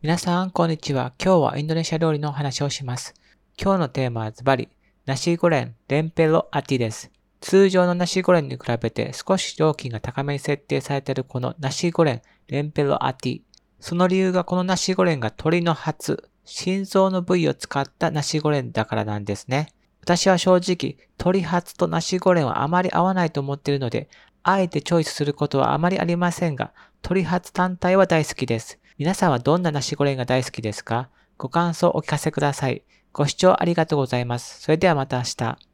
皆さん、こんにちは。今日はインドネシア料理のお話をします。今日のテーマはズバリ、ナシゴレン、レンペロアティです。通常のナシゴレンに比べて少し料金が高めに設定されているこのナシゴレン、レンペロアティ。その理由がこのナシゴレンが鳥の発、心臓の部位を使ったナシゴレンだからなんですね。私は正直、鳥発とナシゴレンはあまり合わないと思っているので、あえてチョイスすることはあまりありませんが、鳥発単体は大好きです。皆さんはどんなナシゴレンが大好きですか？ご感想お聞かせください。ご視聴ありがとうございます。それではまた明日。